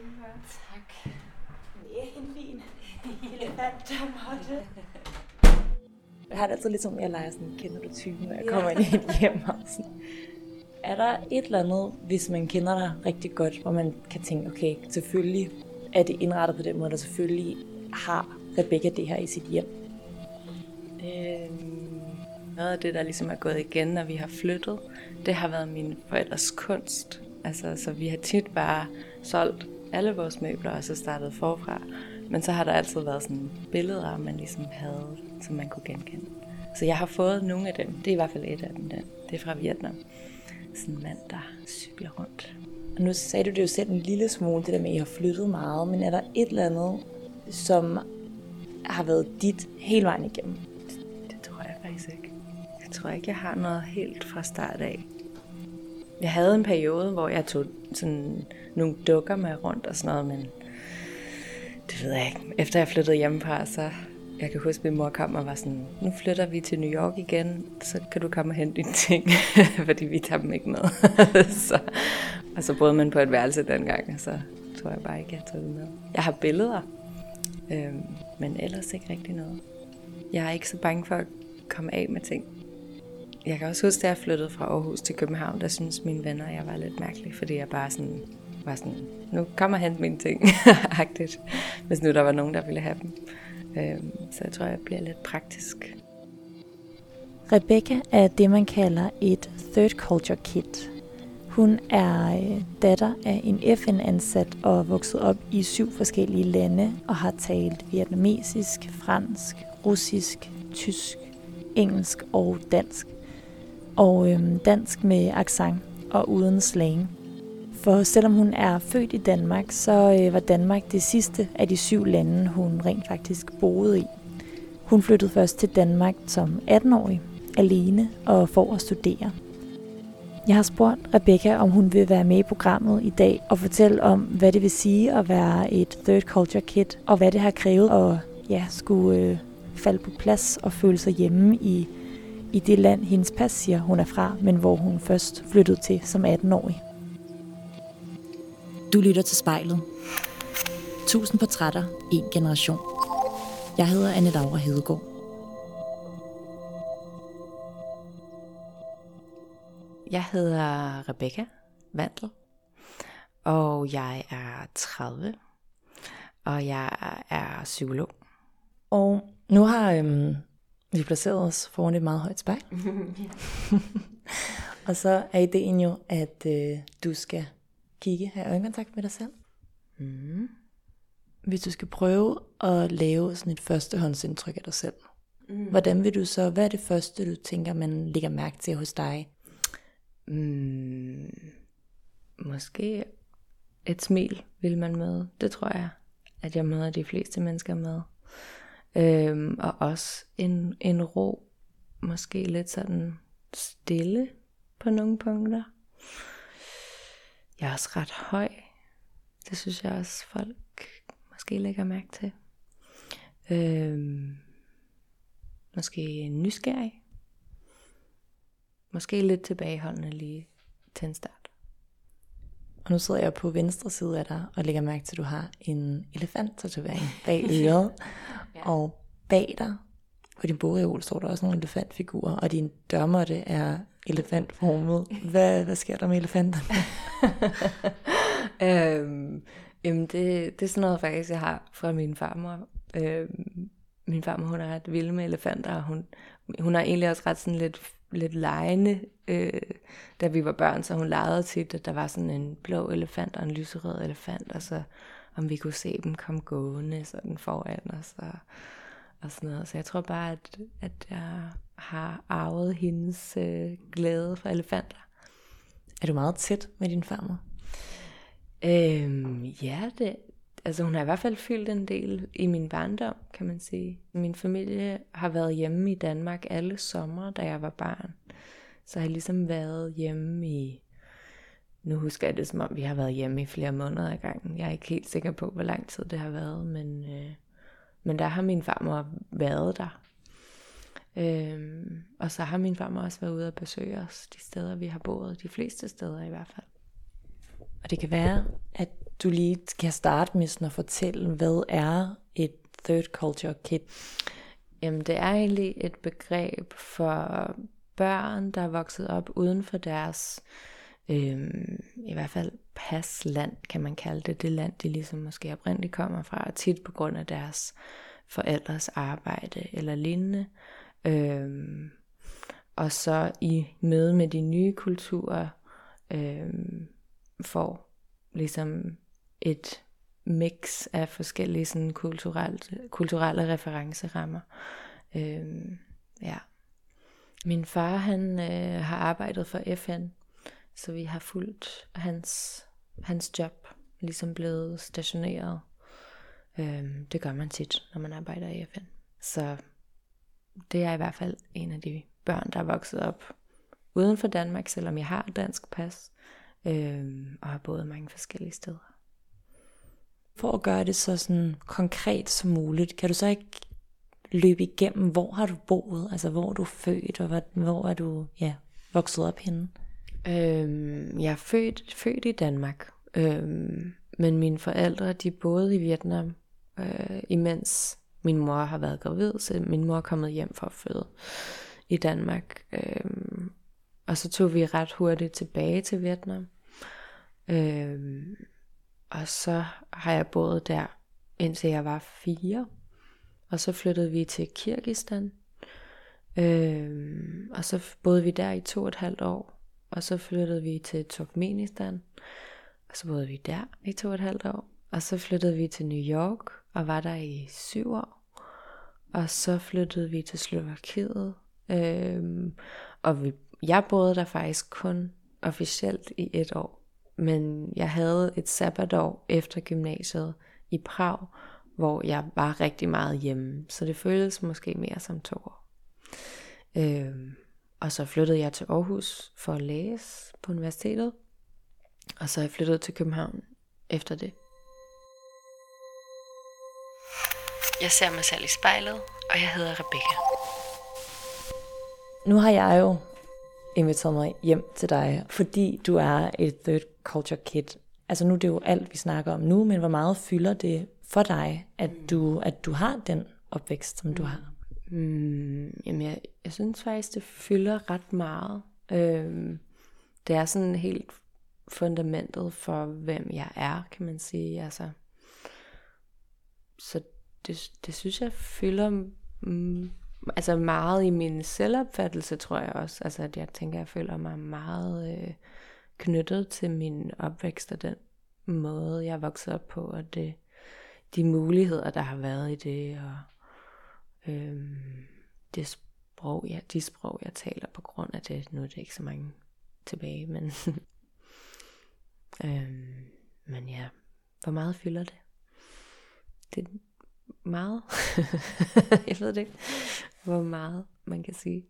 indenfor. Tak. Det er en fin elefantmåtte. Jeg har det altid lidt som, jeg leger sådan, kender du typen, når jeg kommer ind i et hjem. Og sådan. Er der et eller andet, hvis man kender dig rigtig godt, hvor man kan tænke, okay, selvfølgelig er det indrettet på den måde, der selvfølgelig har Rebecca det her i sit hjem? Øhm, noget af det, der ligesom er gået igen, når vi har flyttet, det har været mine forældres kunst. Altså, så vi har tit bare solgt alle vores møbler, og så startet forfra. Men så har der altid været sådan billeder, man ligesom havde, som man kunne genkende. Så jeg har fået nogle af dem. Det er i hvert fald et af dem. Der. Det er fra Vietnam. Sådan en mand, der cykler rundt. Og nu sagde du det jo selv en lille smule, det der med, at I har flyttet meget, men er der et eller andet, som har været dit hele vejen igennem? Det, det tror jeg faktisk ikke. Jeg tror ikke, jeg har noget helt fra start af. Jeg havde en periode, hvor jeg tog sådan nogle dukker med rundt og sådan noget, men det ved jeg ikke. Efter jeg flyttede hjemmefra, så jeg kan huske, at min mor kom og var sådan, nu flytter vi til New York igen, så kan du komme og hente dine ting, fordi vi tager dem ikke med. så, og så boede man på et værelse dengang, og så tror jeg bare ikke, jeg tog det med. Jeg har billeder, øh, men ellers ikke rigtig noget. Jeg er ikke så bange for at komme af med ting. Jeg kan også huske, da jeg flyttede fra Aarhus til København, der synes mine venner, at jeg var lidt mærkelig, fordi jeg bare sådan, var sådan, nu kommer og hente mine ting, agtigt, hvis nu der var nogen, der ville have dem. Øhm, så jeg tror, jeg bliver lidt praktisk. Rebecca er det, man kalder et third culture kid. Hun er øh, datter af en FN-ansat og vokset op i syv forskellige lande og har talt vietnamesisk, fransk, russisk, tysk, engelsk og dansk. Og øhm, dansk med accent og uden slang. For selvom hun er født i Danmark, så øh, var Danmark det sidste af de syv lande, hun rent faktisk boede i. Hun flyttede først til Danmark som 18-årig, alene og for at studere. Jeg har spurgt Rebecca, om hun vil være med i programmet i dag og fortælle om, hvad det vil sige at være et third culture kid, og hvad det har krævet at ja, skulle øh, falde på plads og føle sig hjemme i, i det land, hendes pas siger, hun er fra, men hvor hun først flyttede til som 18-årig. Du lytter til spejlet. Tusind portrætter, en generation. Jeg hedder Anne Laura Hedegaard. Jeg hedder Rebecca Vandel, og jeg er 30, og jeg er psykolog. Og nu har øhm, vi placeret os foran et meget højt spejl. og så er ideen jo, at øh, du skal kigge, have øjenkontakt med dig selv. Mm. Hvis du skal prøve at lave sådan et førstehåndsindtryk af dig selv, mm. hvordan vil du så, hvad er det første, du tænker, man lægger mærke til hos dig? Mm. Måske et smil vil man møde. Det tror jeg, at jeg møder de fleste mennesker med. Øhm, og også en, en ro, måske lidt sådan stille på nogle punkter. Jeg er også ret høj. Det synes jeg også folk måske lægger mærke til. Øhm, måske nysgerrig. Måske lidt tilbageholdende lige til en start. Og nu sidder jeg på venstre side af dig og lægger mærke til, at du har en elefant-tatovering bag øret. ja. Og bag dig på din bogreol står der også nogle elefantfigurer, og din dørmåtte er elefantformet. Hvad, hvad sker der med elefanterne? øhm, jamen det, det er sådan noget faktisk, jeg har fra min farmor. Øhm, min farmor, hun er ret vild med elefanter, og hun, hun er egentlig også ret sådan lidt, lidt lejende, øh, da vi var børn, så hun legede tit, at der var sådan en blå elefant og en lyserød elefant, og så om vi kunne se dem komme gående sådan foran os, og, og sådan noget. Så jeg tror bare, at, at jeg har arvet hendes øh, glæde for elefanter. Er du meget tæt med din farmor? Øhm, ja, det, altså hun har i hvert fald fyldt en del i min barndom, kan man sige. Min familie har været hjemme i Danmark alle sommer, da jeg var barn. Så jeg har ligesom været hjemme i, nu husker jeg det som om, vi har været hjemme i flere måneder ad gangen. Jeg er ikke helt sikker på, hvor lang tid det har været, men, øh, men der har min farmor været der. Øhm, og så har min farmor også været ude og besøge os de steder, vi har boet. De fleste steder i hvert fald. Og det kan være, at du lige kan starte med sådan at fortælle, hvad er et third culture kid? Jamen, det er egentlig et begreb for børn, der er vokset op uden for deres, øh, i hvert fald pasland, kan man kalde det, det land, de ligesom måske oprindeligt kommer fra, og tit på grund af deres forældres arbejde eller lignende. Øh, og så i møde med de nye kulturer, øh, får ligesom et mix af forskellige sådan kulturelle, kulturelle referencerammer. Øhm, ja. Min far han øh, har arbejdet for FN, så vi har fulgt hans, hans job, ligesom blevet stationeret. Øhm, det gør man tit, når man arbejder i FN. Så det er i hvert fald en af de børn, der er vokset op uden for Danmark, selvom jeg har dansk pas, øhm, og har boet mange forskellige steder. For at gøre det så sådan konkret som muligt, kan du så ikke løbe igennem, hvor har du boet, altså hvor er du født, og hvor, hvor er du ja, vokset op henne? Øhm, jeg er født, født i Danmark, øhm, men mine forældre de boede i Vietnam, øh, imens min mor har været gravid, så min mor er kommet hjem for at føde i Danmark. Øhm, og så tog vi ret hurtigt tilbage til Vietnam. Øhm, og så har jeg boet der, indtil jeg var fire. Og så flyttede vi til Kirgistan. Øhm, og så boede vi der i to og et halvt år. Og så flyttede vi til Turkmenistan. Og så boede vi der i to og et halvt år. Og så flyttede vi til New York og var der i syv år. Og så flyttede vi til Slovakiet. Øhm, og vi, jeg boede der faktisk kun officielt i et år. Men jeg havde et sabbatår efter gymnasiet i Prag, hvor jeg var rigtig meget hjemme. Så det føltes måske mere som to år. Øhm, og så flyttede jeg til Aarhus for at læse på universitetet. Og så er jeg flyttet til København efter det. Jeg ser mig selv i spejlet, og jeg hedder Rebecca. Nu har jeg jo inviteret mig hjem til dig, fordi du er et third culture kid. Altså nu er det jo alt, vi snakker om nu, men hvor meget fylder det for dig, at du, at du har den opvækst, som du har? Mm, jamen jeg, jeg synes faktisk, det fylder ret meget. Øhm, det er sådan helt fundamentet for, hvem jeg er, kan man sige. Altså, så det, det synes jeg fylder mm, altså meget i min selvopfattelse, tror jeg også. Altså at jeg tænker, jeg føler mig meget øh, knyttet til min opvækst og den måde, jeg er vokset op på, og det, de muligheder, der har været i det, og øh, det sprog, ja, de sprog, jeg taler på grund af det. Nu er det ikke så mange tilbage, men, øh, men ja, hvor meget fylder det? Det meget. jeg ved det ikke hvor meget man kan sige.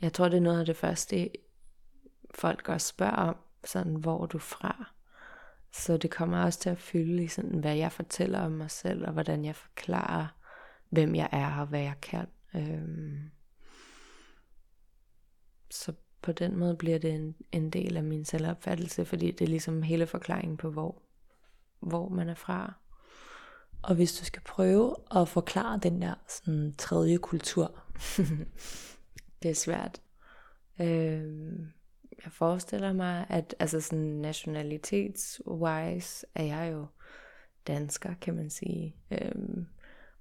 Jeg tror, det er noget af det første, folk også spørger om, sådan, hvor er du fra? Så det kommer også til at fylde i sådan, hvad jeg fortæller om mig selv, og hvordan jeg forklarer, hvem jeg er, og hvad jeg kan. Øhm. Så på den måde bliver det en, en del af min selvopfattelse, fordi det er ligesom hele forklaringen på, hvor, hvor man er fra. Og hvis du skal prøve at forklare den der sådan, tredje kultur. det er svært. Øh, jeg forestiller mig, at altså sådan nationalitetswise er jeg jo dansker, kan man sige. Øh,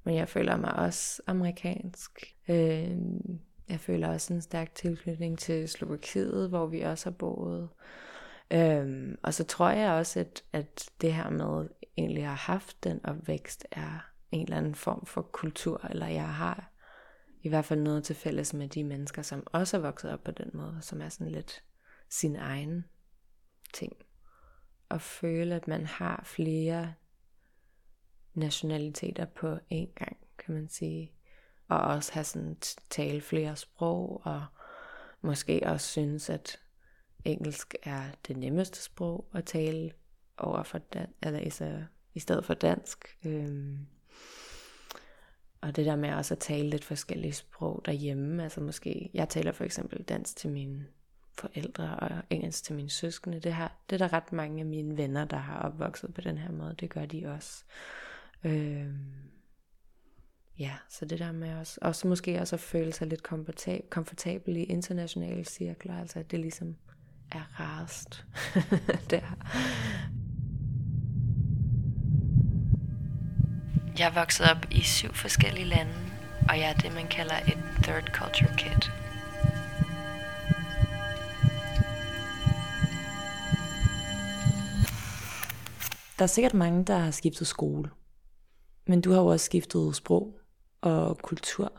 men jeg føler mig også amerikansk. Øh, jeg føler også en stærk tilknytning til Slovakiet, hvor vi også har boet. Øhm, og så tror jeg også, at, at det her med egentlig har haft den opvækst, er en eller anden form for kultur, eller jeg har i hvert fald noget til fælles med de mennesker, som også er vokset op på den måde, som er sådan lidt sin egen ting. Og føle, at man har flere nationaliteter på én gang, kan man sige. Og også have sådan tale flere sprog, og måske også synes, at engelsk er det nemmeste sprog at tale over for dan- eller i, i stedet for dansk. Øhm, og det der med også at tale lidt forskellige sprog derhjemme, altså måske, jeg taler for eksempel dansk til mine forældre og engelsk til mine søskende. Det, har, det er der ret mange af mine venner, der har opvokset på den her måde. Det gør de også. Øhm, ja, så det der med også, også måske også at føle sig lidt komfortabel, komfortabel i internationale cirkler, altså at det ligesom er rarest der. Jeg er vokset op i syv forskellige lande, og jeg er det, man kalder et third culture kid. Der er sikkert mange, der har skiftet skole. Men du har jo også skiftet sprog og kultur.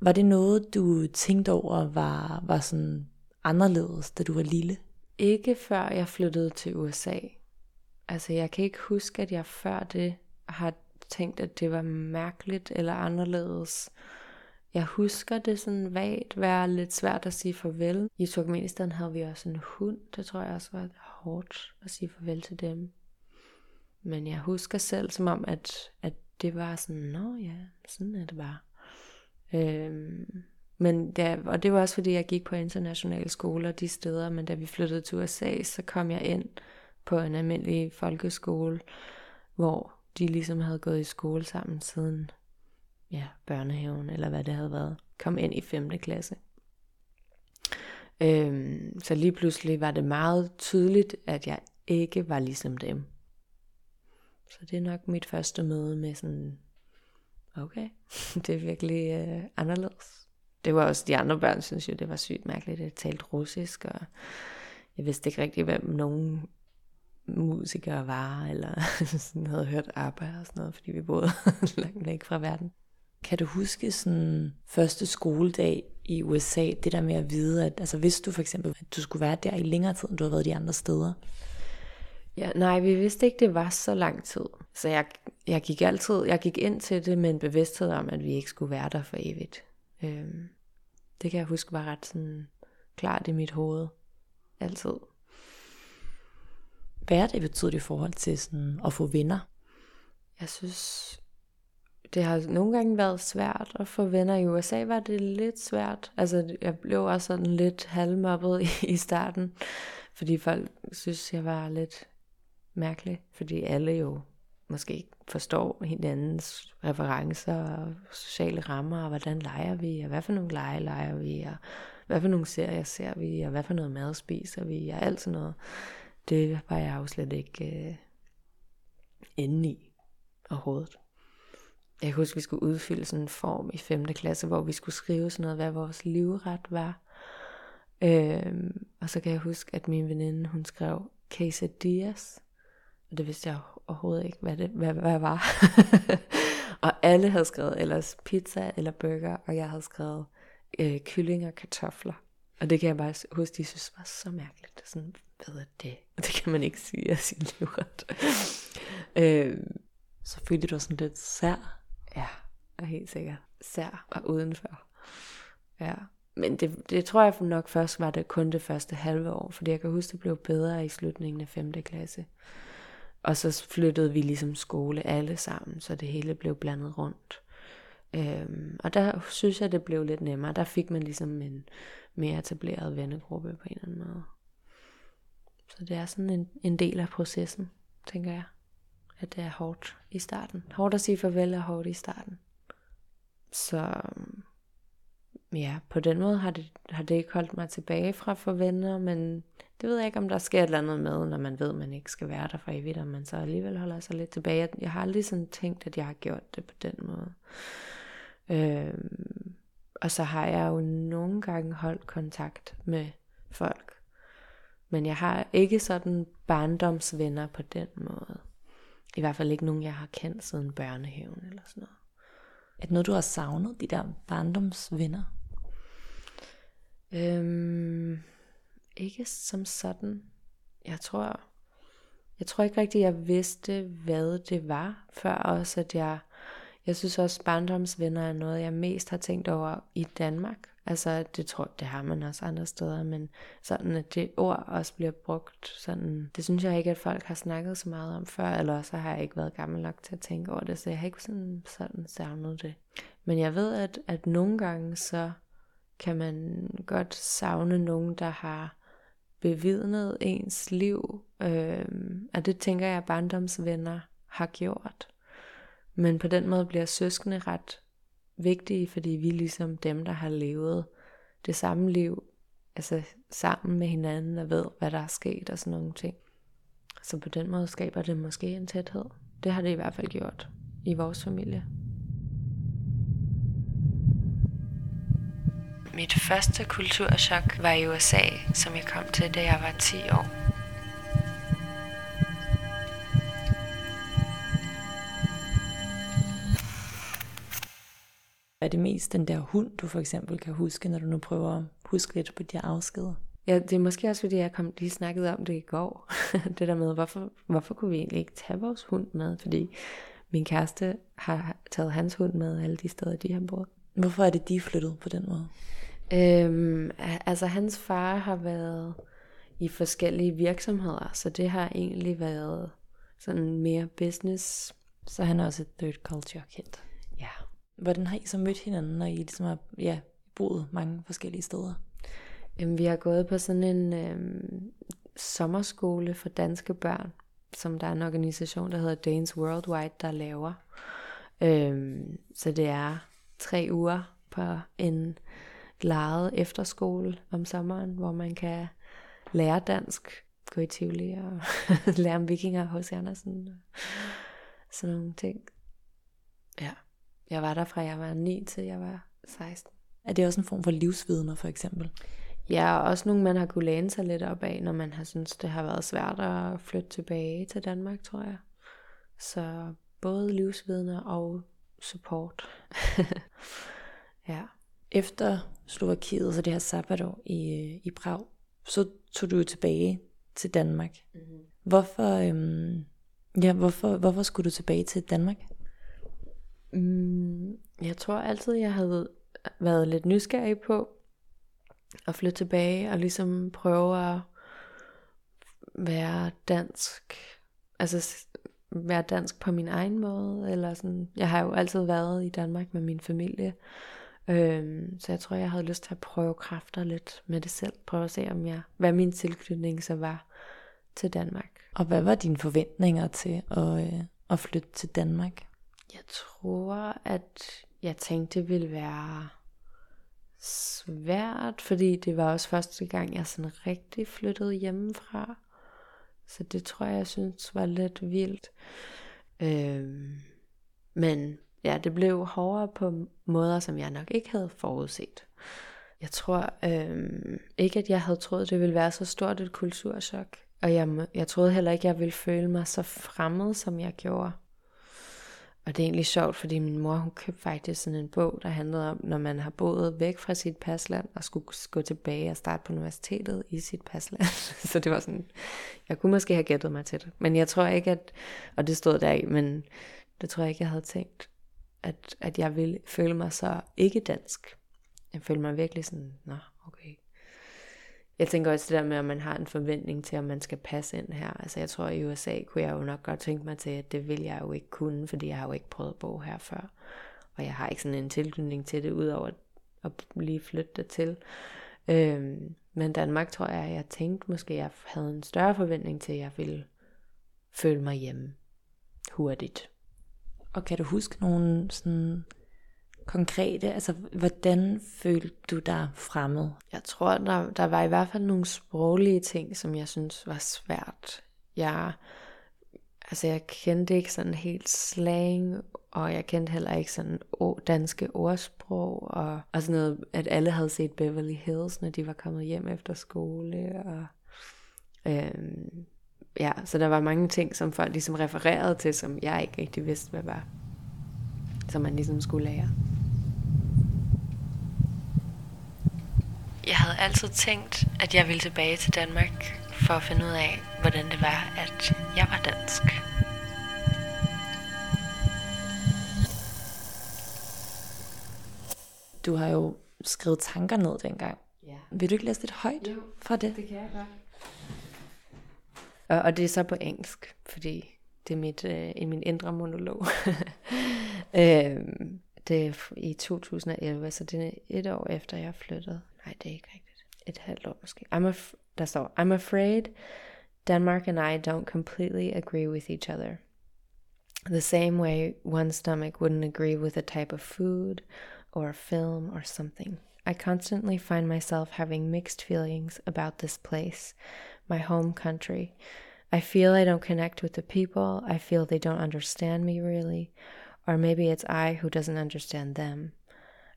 Var det noget, du tænkte over var, var sådan anderledes, da du var lille? Ikke før jeg flyttede til USA. Altså jeg kan ikke huske, at jeg før det har tænkt, at det var mærkeligt eller anderledes. Jeg husker det sådan vagt være lidt svært at sige farvel. I Turkmenistan havde vi også en hund. Det tror jeg også var hårdt at sige farvel til dem. Men jeg husker selv som om, at, at det var sådan, nå ja, sådan er det bare. Øhm, men da, og det var også fordi, jeg gik på internationale skoler de steder, men da vi flyttede til USA, så kom jeg ind på en almindelig folkeskole, hvor de ligesom havde gået i skole sammen siden ja, børnehaven, eller hvad det havde været. Kom ind i 5. klasse. Øhm, så lige pludselig var det meget tydeligt, at jeg ikke var ligesom dem. Så det er nok mit første møde med sådan, okay, det er virkelig øh, anderledes. Det var også de andre børn, synes jo, det var sygt mærkeligt, at jeg talte russisk, og jeg vidste ikke rigtig, hvem nogen musikere var, eller sådan havde hørt arbejde og sådan noget, fordi vi boede langt væk fra verden. Kan du huske sådan første skoledag i USA, det der med at vide, at altså vidste du for eksempel, at du skulle være der i længere tid, end du havde været de andre steder? Ja, nej, vi vidste ikke, det var så lang tid. Så jeg, jeg gik altid, jeg gik ind til det med en bevidsthed om, at vi ikke skulle være der for evigt. Øhm, det kan jeg huske var ret sådan klart i mit hoved. Altid hverdag det betydet i forhold til sådan at få venner? Jeg synes, det har nogle gange været svært at få venner. I USA var det lidt svært. Altså, jeg blev også sådan lidt halvmobbet i, i starten, fordi folk synes, jeg var lidt mærkelig, fordi alle jo måske ikke forstår hinandens referencer og sociale rammer, og hvordan leger vi, og hvad for nogle lege leger vi, og hvad for nogle serier ser vi, og hvad for noget mad spiser vi, og alt sådan noget. Det var jeg jo slet ikke øh, inde i overhovedet. Jeg husker, vi skulle udfylde sådan en form i 5. klasse, hvor vi skulle skrive sådan noget, hvad vores livret var. Øhm, og så kan jeg huske, at min veninde, hun skrev quesadillas. Og det vidste jeg overhovedet ikke, hvad det hvad, hvad var. og alle havde skrevet ellers pizza eller burger, og jeg havde skrevet øh, kylling og kartofler. Og det kan jeg bare huske, de synes var så mærkeligt. Sådan, hvad er det? Det kan man ikke sige af sin livret. øh, så følte du sådan lidt sær. Ja, og helt sikkert. Sær og udenfor. Ja. Men det, det tror jeg nok først var det kun det første halve år, fordi jeg kan huske, det blev bedre i slutningen af 5. klasse. Og så flyttede vi ligesom skole alle sammen, så det hele blev blandet rundt. Øhm, og der synes jeg, det blev lidt nemmere. Der fik man ligesom en mere etableret vennegruppe på en eller anden måde. Så det er sådan en, en del af processen, tænker jeg. At det er hårdt i starten. Hårdt at sige farvel er hårdt i starten. Så mm, ja, på den måde har det, har det ikke holdt mig tilbage fra for venner, men det ved jeg ikke, om der sker et eller andet med, når man ved, at man ikke skal være der for evigt, og man så alligevel holder sig lidt tilbage. Jeg har aldrig sådan tænkt, at jeg har gjort det på den måde. Øhm, og så har jeg jo nogle gange holdt kontakt med folk. Men jeg har ikke sådan barndomsvenner på den måde. I hvert fald ikke nogen, jeg har kendt siden børnehaven eller sådan noget. Er det noget, du har savnet, de der barndomsvenner? Øhm, ikke som sådan. Jeg tror, jeg tror ikke rigtig, jeg vidste, hvad det var, før også, at jeg, jeg synes også, barndomsvenner er noget, jeg mest har tænkt over i Danmark. Altså, det tror det har man også andre steder, men sådan, at det ord også bliver brugt, sådan, det synes jeg ikke, at folk har snakket så meget om før, eller så har jeg ikke været gammel nok til at tænke over det, så jeg har ikke sådan, sådan savnet det. Men jeg ved, at, at nogle gange så kan man godt savne nogen, der har bevidnet ens liv. Øh, og det tænker jeg, at barndomsvenner har gjort. Men på den måde bliver søskende ret vigtige, fordi vi er ligesom dem, der har levet det samme liv, altså sammen med hinanden og ved, hvad der er sket og sådan nogle ting. Så på den måde skaber det måske en tæthed. Det har det i hvert fald gjort i vores familie. Mit første kulturschok var i USA, som jeg kom til, da jeg var 10 år. Er det mest den der hund, du for eksempel kan huske, når du nu prøver at huske lidt på de her afskeder? Ja, det er måske også, fordi jeg kom lige snakket om det i går. det der med, hvorfor, hvorfor kunne vi egentlig ikke tage vores hund med? Fordi min kæreste har taget hans hund med alle de steder, de har boet. Hvorfor er det, de er flyttet på den måde? Øhm, altså hans far har været i forskellige virksomheder, så det har egentlig været sådan mere business. Så han er også et third culture kid. Ja. Hvordan har I så mødt hinanden, når I ligesom har ja, boet mange forskellige steder? Øhm, vi har gået på sådan en øhm, sommerskole for danske børn, som der er en organisation, der hedder Danes Worldwide, der laver. Øhm, så det er tre uger på en lejet efterskole om sommeren, hvor man kan lære dansk, gå i Tivoli og lære om vikinger hos Andersen og sådan nogle ting. Ja, jeg var der fra jeg var 9 til jeg var 16. Er det også en form for livsvidner for eksempel? Ja, og også nogle, man har kunne læne sig lidt op af, når man har synes det har været svært at flytte tilbage til Danmark, tror jeg. Så både livsvidner og support. ja. Efter Slovakiet, så det her sabbatår i, i Prag, så tog du tilbage til Danmark. Mm-hmm. Hvorfor, øhm, ja, hvorfor, hvorfor skulle du tilbage til Danmark? Mm, jeg tror altid, jeg havde været lidt nysgerrig på at flytte tilbage og ligesom prøve at være dansk. Altså være dansk på min egen måde. Eller sådan. Jeg har jo altid været i Danmark med min familie. Øhm, så jeg tror, jeg havde lyst til at prøve kræfter lidt med det selv. Prøve at se, om jeg, hvad min tilknytning så var til Danmark. Og hvad var dine forventninger til at, øh, at flytte til Danmark? Jeg tror, at jeg tænkte, det ville være svært, fordi det var også første gang, jeg sådan rigtig flyttede hjemmefra. Så det tror jeg, jeg synes var lidt vildt. Øhm, men ja, det blev hårdere på måder, som jeg nok ikke havde forudset. Jeg tror øhm, ikke, at jeg havde troet, det ville være så stort et kulturschok. Og jeg, jeg troede heller ikke, jeg ville føle mig så fremmed, som jeg gjorde. Og det er egentlig sjovt, fordi min mor, hun købte faktisk sådan en bog, der handlede om, når man har boet væk fra sit pasland, og skulle gå tilbage og starte på universitetet i sit pasland. så det var sådan, jeg kunne måske have gættet mig til det. Men jeg tror ikke, at, og det stod der i, men det tror jeg ikke, jeg havde tænkt, at, at jeg ville føle mig så ikke dansk. Jeg følte mig virkelig sådan, nå, okay. Jeg tænker også det der med, at man har en forventning til, at man skal passe ind her. Altså jeg tror, i USA kunne jeg jo nok godt tænke mig til, at det vil jeg jo ikke kunne, fordi jeg har jo ikke prøvet at bo her før. Og jeg har ikke sådan en tilknytning til det, udover at lige flytte det til. Øhm, men Danmark tror jeg, at jeg tænkte måske, at jeg havde en større forventning til, at jeg ville føle mig hjemme hurtigt. Og kan du huske nogle sådan konkrete, altså hvordan følte du dig fremmed? Jeg tror, der, der var i hvert fald nogle sproglige ting, som jeg synes var svært. Jeg, altså jeg kendte ikke sådan helt slang, og jeg kendte heller ikke sådan danske ordsprog, og, og sådan noget, at alle havde set Beverly Hills, når de var kommet hjem efter skole, og øhm, ja, så der var mange ting, som folk ligesom refererede til, som jeg ikke rigtig vidste, hvad var. Som man ligesom skulle lære. Jeg havde altid tænkt, at jeg ville tilbage til Danmark for at finde ud af, hvordan det var, at jeg var dansk. Du har jo skrevet tanker ned dengang. Ja. Vil du ikke læse lidt højt Jo, fra det? Det kan jeg godt. Og, og det er så på engelsk, fordi det er mit, øh, i min indre monolog. øhm, Det er i 2011, så det er et år efter, jeg flyttede. Er ikke rigtigt. Et halvt år måske. I'm af- I'm afraid Denmark and I don't completely agree with each other. The same way one stomach wouldn't agree with a type of food or a film or something. I constantly find myself having mixed feelings about this place, my home country. I feel I don't connect with the people. I feel they don't understand me really. Or maybe it's I who doesn't understand them.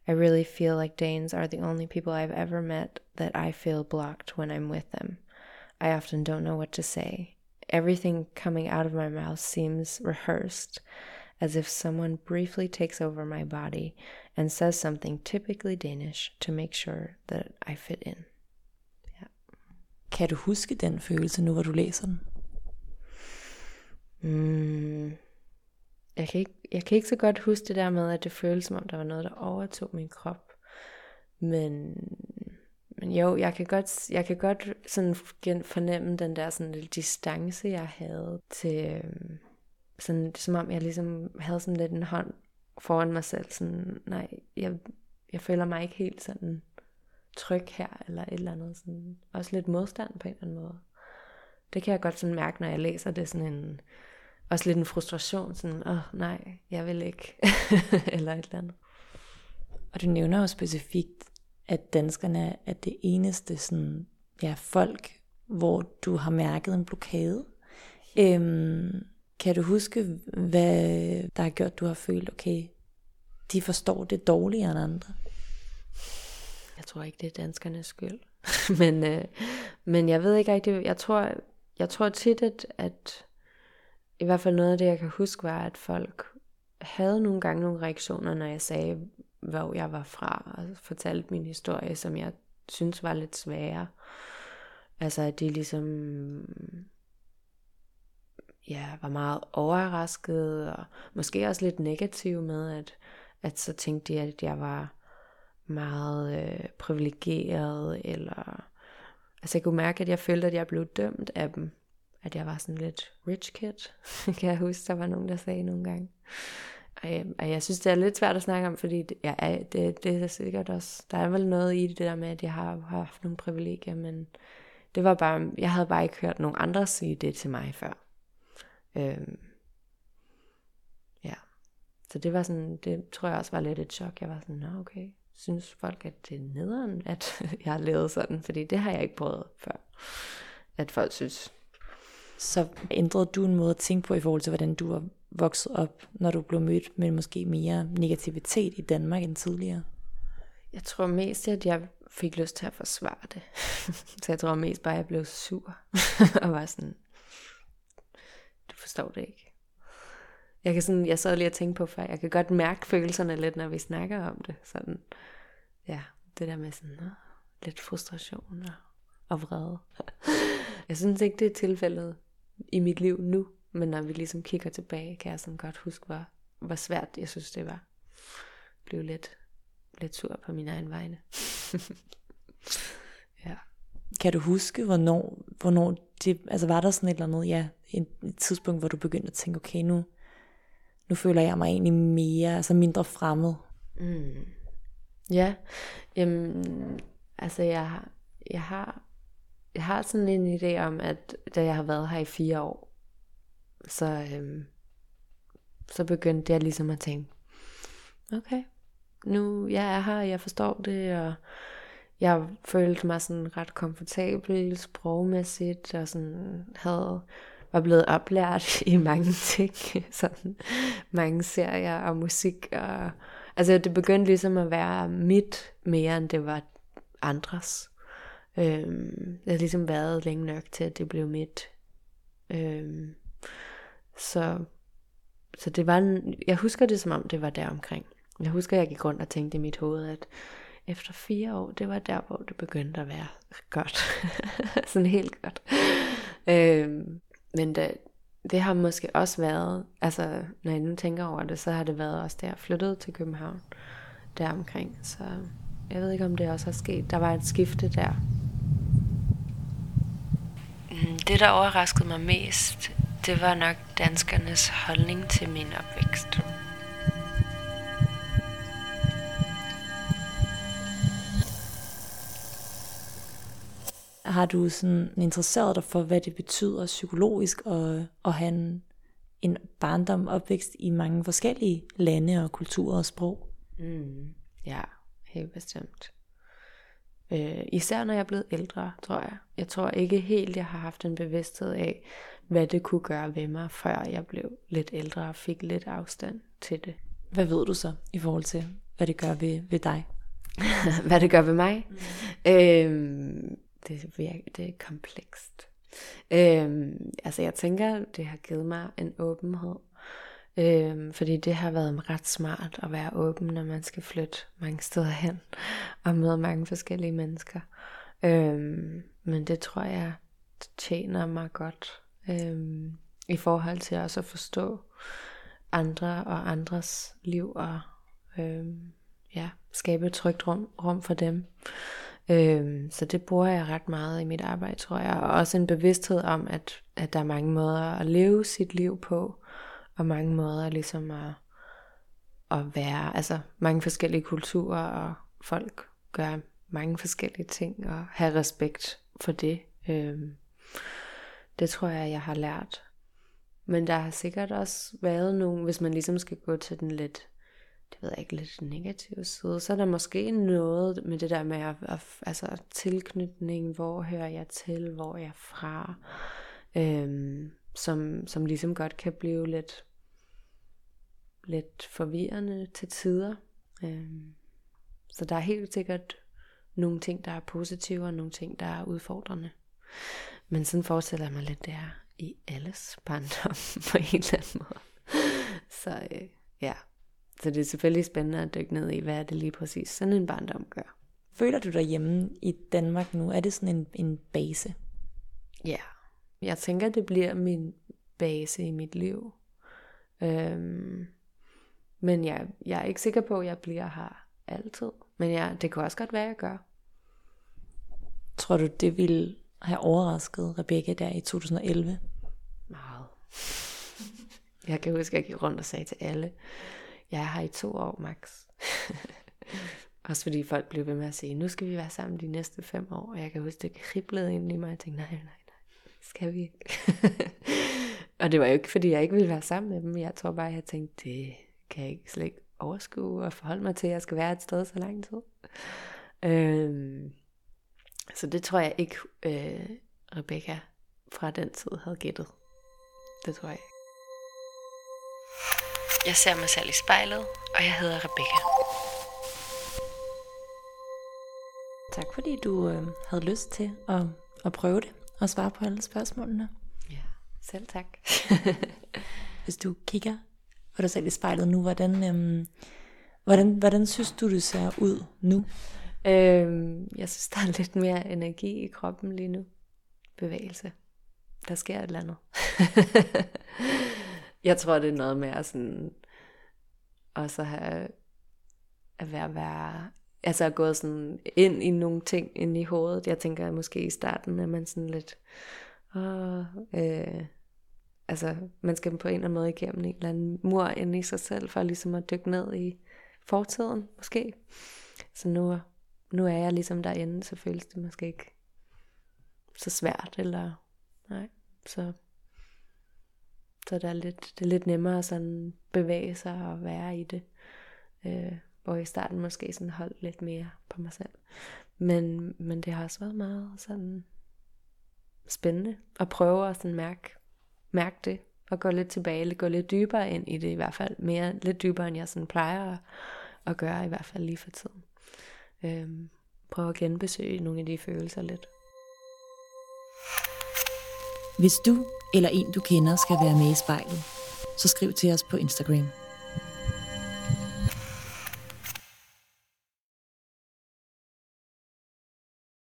I really feel like Danes are the only people I've ever met that I feel blocked when I'm with them. I often don't know what to say. Everything coming out of my mouth seems rehearsed, as if someone briefly takes over my body and says something typically Danish to make sure that I fit in. Yeah. Kan du huske den følelse nu, hvor du læser den? Mm. Jeg, kan ikke, jeg kan ikke så godt huske det der med, at det føles som om, der var noget, der overtog min krop. Men, men jo, jeg kan godt, jeg kan godt sådan fornemme den der sådan lille distance, jeg havde til, øhm, sådan, som om jeg ligesom havde sådan lidt en hånd foran mig selv. Sådan, nej, jeg, jeg føler mig ikke helt sådan tryg her, eller et eller andet. Sådan, også lidt modstand på en eller anden måde. Det kan jeg godt sådan mærke, når jeg læser det sådan en, også lidt en frustration, sådan, åh oh, nej, jeg vil ikke, eller et eller andet. Og du nævner jo specifikt, at danskerne er det eneste sådan, ja, folk, hvor du har mærket en blokade. Øhm, kan du huske, hvad der har gjort, du har følt, okay, de forstår det dårligere end andre? Jeg tror ikke, det er danskernes skyld. men, øh, men jeg ved ikke rigtig, jeg tror, jeg tror tit, at, at i hvert fald noget af det, jeg kan huske, var, at folk havde nogle gange nogle reaktioner, når jeg sagde, hvor jeg var fra, og fortalte min historie, som jeg synes var lidt sværere. Altså, at de ligesom ja, var meget overrasket, og måske også lidt negativ med, at, at så tænkte de, at jeg var meget øh, privilegeret, eller altså jeg kunne mærke, at jeg følte, at jeg blev dømt af dem, at jeg var sådan lidt rich kid, kan jeg huske, der var nogen, der sagde nogle gange. Og jeg, og jeg synes, det er lidt svært at snakke om, fordi det, ja, det, det er sikkert også, der er vel noget i det der med, at jeg har, har haft nogle privilegier, men det var bare, jeg havde bare ikke hørt nogen andre sige det til mig før. Øhm, ja, så det var sådan, det tror jeg også var lidt et chok. Jeg var sådan, nå okay, synes folk, at det er nederen, at jeg har levet sådan, fordi det har jeg ikke prøvet før, at folk synes. Så ændrede du en måde at tænke på i forhold til, hvordan du var vokset op, når du blev mødt med måske mere negativitet i Danmark end tidligere? Jeg tror mest, at jeg fik lyst til at forsvare det. så jeg tror mest bare, at jeg blev sur. og var sådan, du forstår det ikke. Jeg kan sådan, jeg sad lige og tænkte på før, jeg kan godt mærke følelserne lidt, når vi snakker om det. Sådan, ja, det der med sådan, lidt frustration og, og vrede. jeg synes ikke, det er tilfældet i mit liv nu, men når vi ligesom kigger tilbage, kan jeg sådan godt huske, hvor, hvor svært jeg synes, det var. Blev lidt, lidt sur på min egen vegne. ja. Kan du huske, hvornår, hvornår det, altså var der sådan et eller andet, ja, et, et tidspunkt, hvor du begyndte at tænke, okay, nu, nu føler jeg mig egentlig mere, altså mindre fremmed? Mm. Ja, jamen, altså jeg, jeg har, jeg har sådan en idé om, at da jeg har været her i fire år, så, øhm, så begyndte jeg ligesom at tænke, okay, nu jeg er her, jeg forstår det, og jeg følte mig sådan ret komfortabel sprogmæssigt, og sådan havde, var blevet oplært i mange ting, sådan mange serier og musik, og altså det begyndte ligesom at være mit mere, end det var andres. Øhm, jeg har ligesom været længe nok til, at det blev mit. Øhm, så, så det var en, jeg husker det som om det var der omkring. Jeg husker, jeg gik rundt og tænkte i mit hoved, at efter fire år, det var der, hvor det begyndte at være godt. Sådan helt godt. øhm, men det, det har måske også været, altså når jeg nu tænker over det, så har det været også der, jeg flyttede til København, der omkring. Så jeg ved ikke, om det også har sket. Der var et skifte der. Øhm, det, der overraskede mig mest, det var nok danskernes holdning til min opvækst. Har du sådan interesseret dig for, hvad det betyder psykologisk at, at have en, barndom opvækst i mange forskellige lande og kulturer og sprog? Mm, ja, helt bestemt. Øh, især når jeg er blevet ældre, tror jeg. Jeg tror ikke helt, jeg har haft en bevidsthed af, hvad det kunne gøre ved mig, før jeg blev lidt ældre og fik lidt afstand til det. Hvad ved du så i forhold til, hvad det gør ved, ved dig? hvad det gør ved mig? Mm. Øhm, det, er, det er komplekst. Øhm, altså jeg tænker, det har givet mig en åbenhed. Øhm, fordi det har været ret smart at være åben, når man skal flytte mange steder hen og møde mange forskellige mennesker. Øhm, men det tror jeg tjener mig godt øhm, i forhold til også at forstå andre og andres liv og øhm, ja, skabe et trygt rum, rum for dem. Øhm, så det bruger jeg ret meget i mit arbejde, tror jeg. Og også en bevidsthed om, at, at der er mange måder at leve sit liv på, og mange måder ligesom at, at være, altså mange forskellige kulturer, og folk gør mange forskellige ting, og have respekt for det. Øhm, det tror jeg, jeg har lært. Men der har sikkert også været nogle, hvis man ligesom skal gå til den lidt det ved jeg ikke, lidt negative side, så er der måske noget med det der med at, at, altså tilknytning, hvor hører jeg til, hvor er jeg fra, øhm, som, som ligesom godt kan blive lidt, lidt forvirrende til tider. Øhm, så der er helt sikkert nogle ting, der er positive, og nogle ting, der er udfordrende. Men sådan forestiller jeg mig lidt, det er i alles barndom på en eller anden måde. Så øh, ja, så det er selvfølgelig spændende at dykke ned i, hvad er det lige præcis sådan en barndom gør. Føler du dig hjemme i Danmark nu? Er det sådan en, en base? Ja, jeg tænker, det bliver min base i mit liv. Øhm, men jeg, jeg er ikke sikker på, at jeg bliver her altid. Men ja, det kan også godt være, at jeg gør. Tror du, det ville have overrasket Rebecca der i 2011? Meget. Jeg kan huske, at jeg gik rundt og sagde til alle, jeg er her i to år max. Også fordi folk blev ved med at sige, nu skal vi være sammen de næste fem år. Og jeg kan huske, det kriblede ind i mig. Jeg tænkte, nej, nej, nej, skal vi ikke? og det var jo ikke, fordi jeg ikke ville være sammen med dem. Jeg tror bare, jeg tænkte, det kan jeg ikke slet ikke overskue og forholde mig til, at jeg skal være et sted så lang tid. Øhm, så det tror jeg ikke, øh, Rebecca fra den tid havde gættet. Det tror jeg jeg ser mig selv i spejlet, og jeg hedder Rebecca. Tak fordi du øh, havde lyst til at, at prøve det og svare på alle spørgsmålene. Ja, selv tak. Hvis du kigger for dig selv i spejlet nu, hvordan, øhm, hvordan, hvordan synes du, du ser ud nu? Øhm, jeg synes, der er lidt mere energi i kroppen lige nu. Bevægelse. Der sker et eller andet. Jeg tror, det er noget med at sådan, også have, at være, være altså at gå sådan ind i nogle ting ind i hovedet. Jeg tænker at måske i starten, at man sådan lidt, åh, øh, altså man skal på en eller anden måde igennem en eller anden mur ind i sig selv, for ligesom at dykke ned i fortiden, måske. Så nu, nu er jeg ligesom derinde, så føles det måske ikke så svært, eller nej, så så der er lidt, det er lidt nemmere at sådan bevæge sig og være i det. Øh, hvor i starten måske sådan holdt lidt mere på mig selv. Men, men det har også været meget sådan spændende at prøve at sådan mærke, mærke det. Og gå lidt tilbage, gå lidt dybere ind i det i hvert fald. Mere, lidt dybere end jeg sådan plejer at, at gøre i hvert fald lige for tiden. Øhm, prøve at genbesøge nogle af de følelser lidt. Hvis du eller en du kender skal være med i spejlet, så skriv til os på Instagram.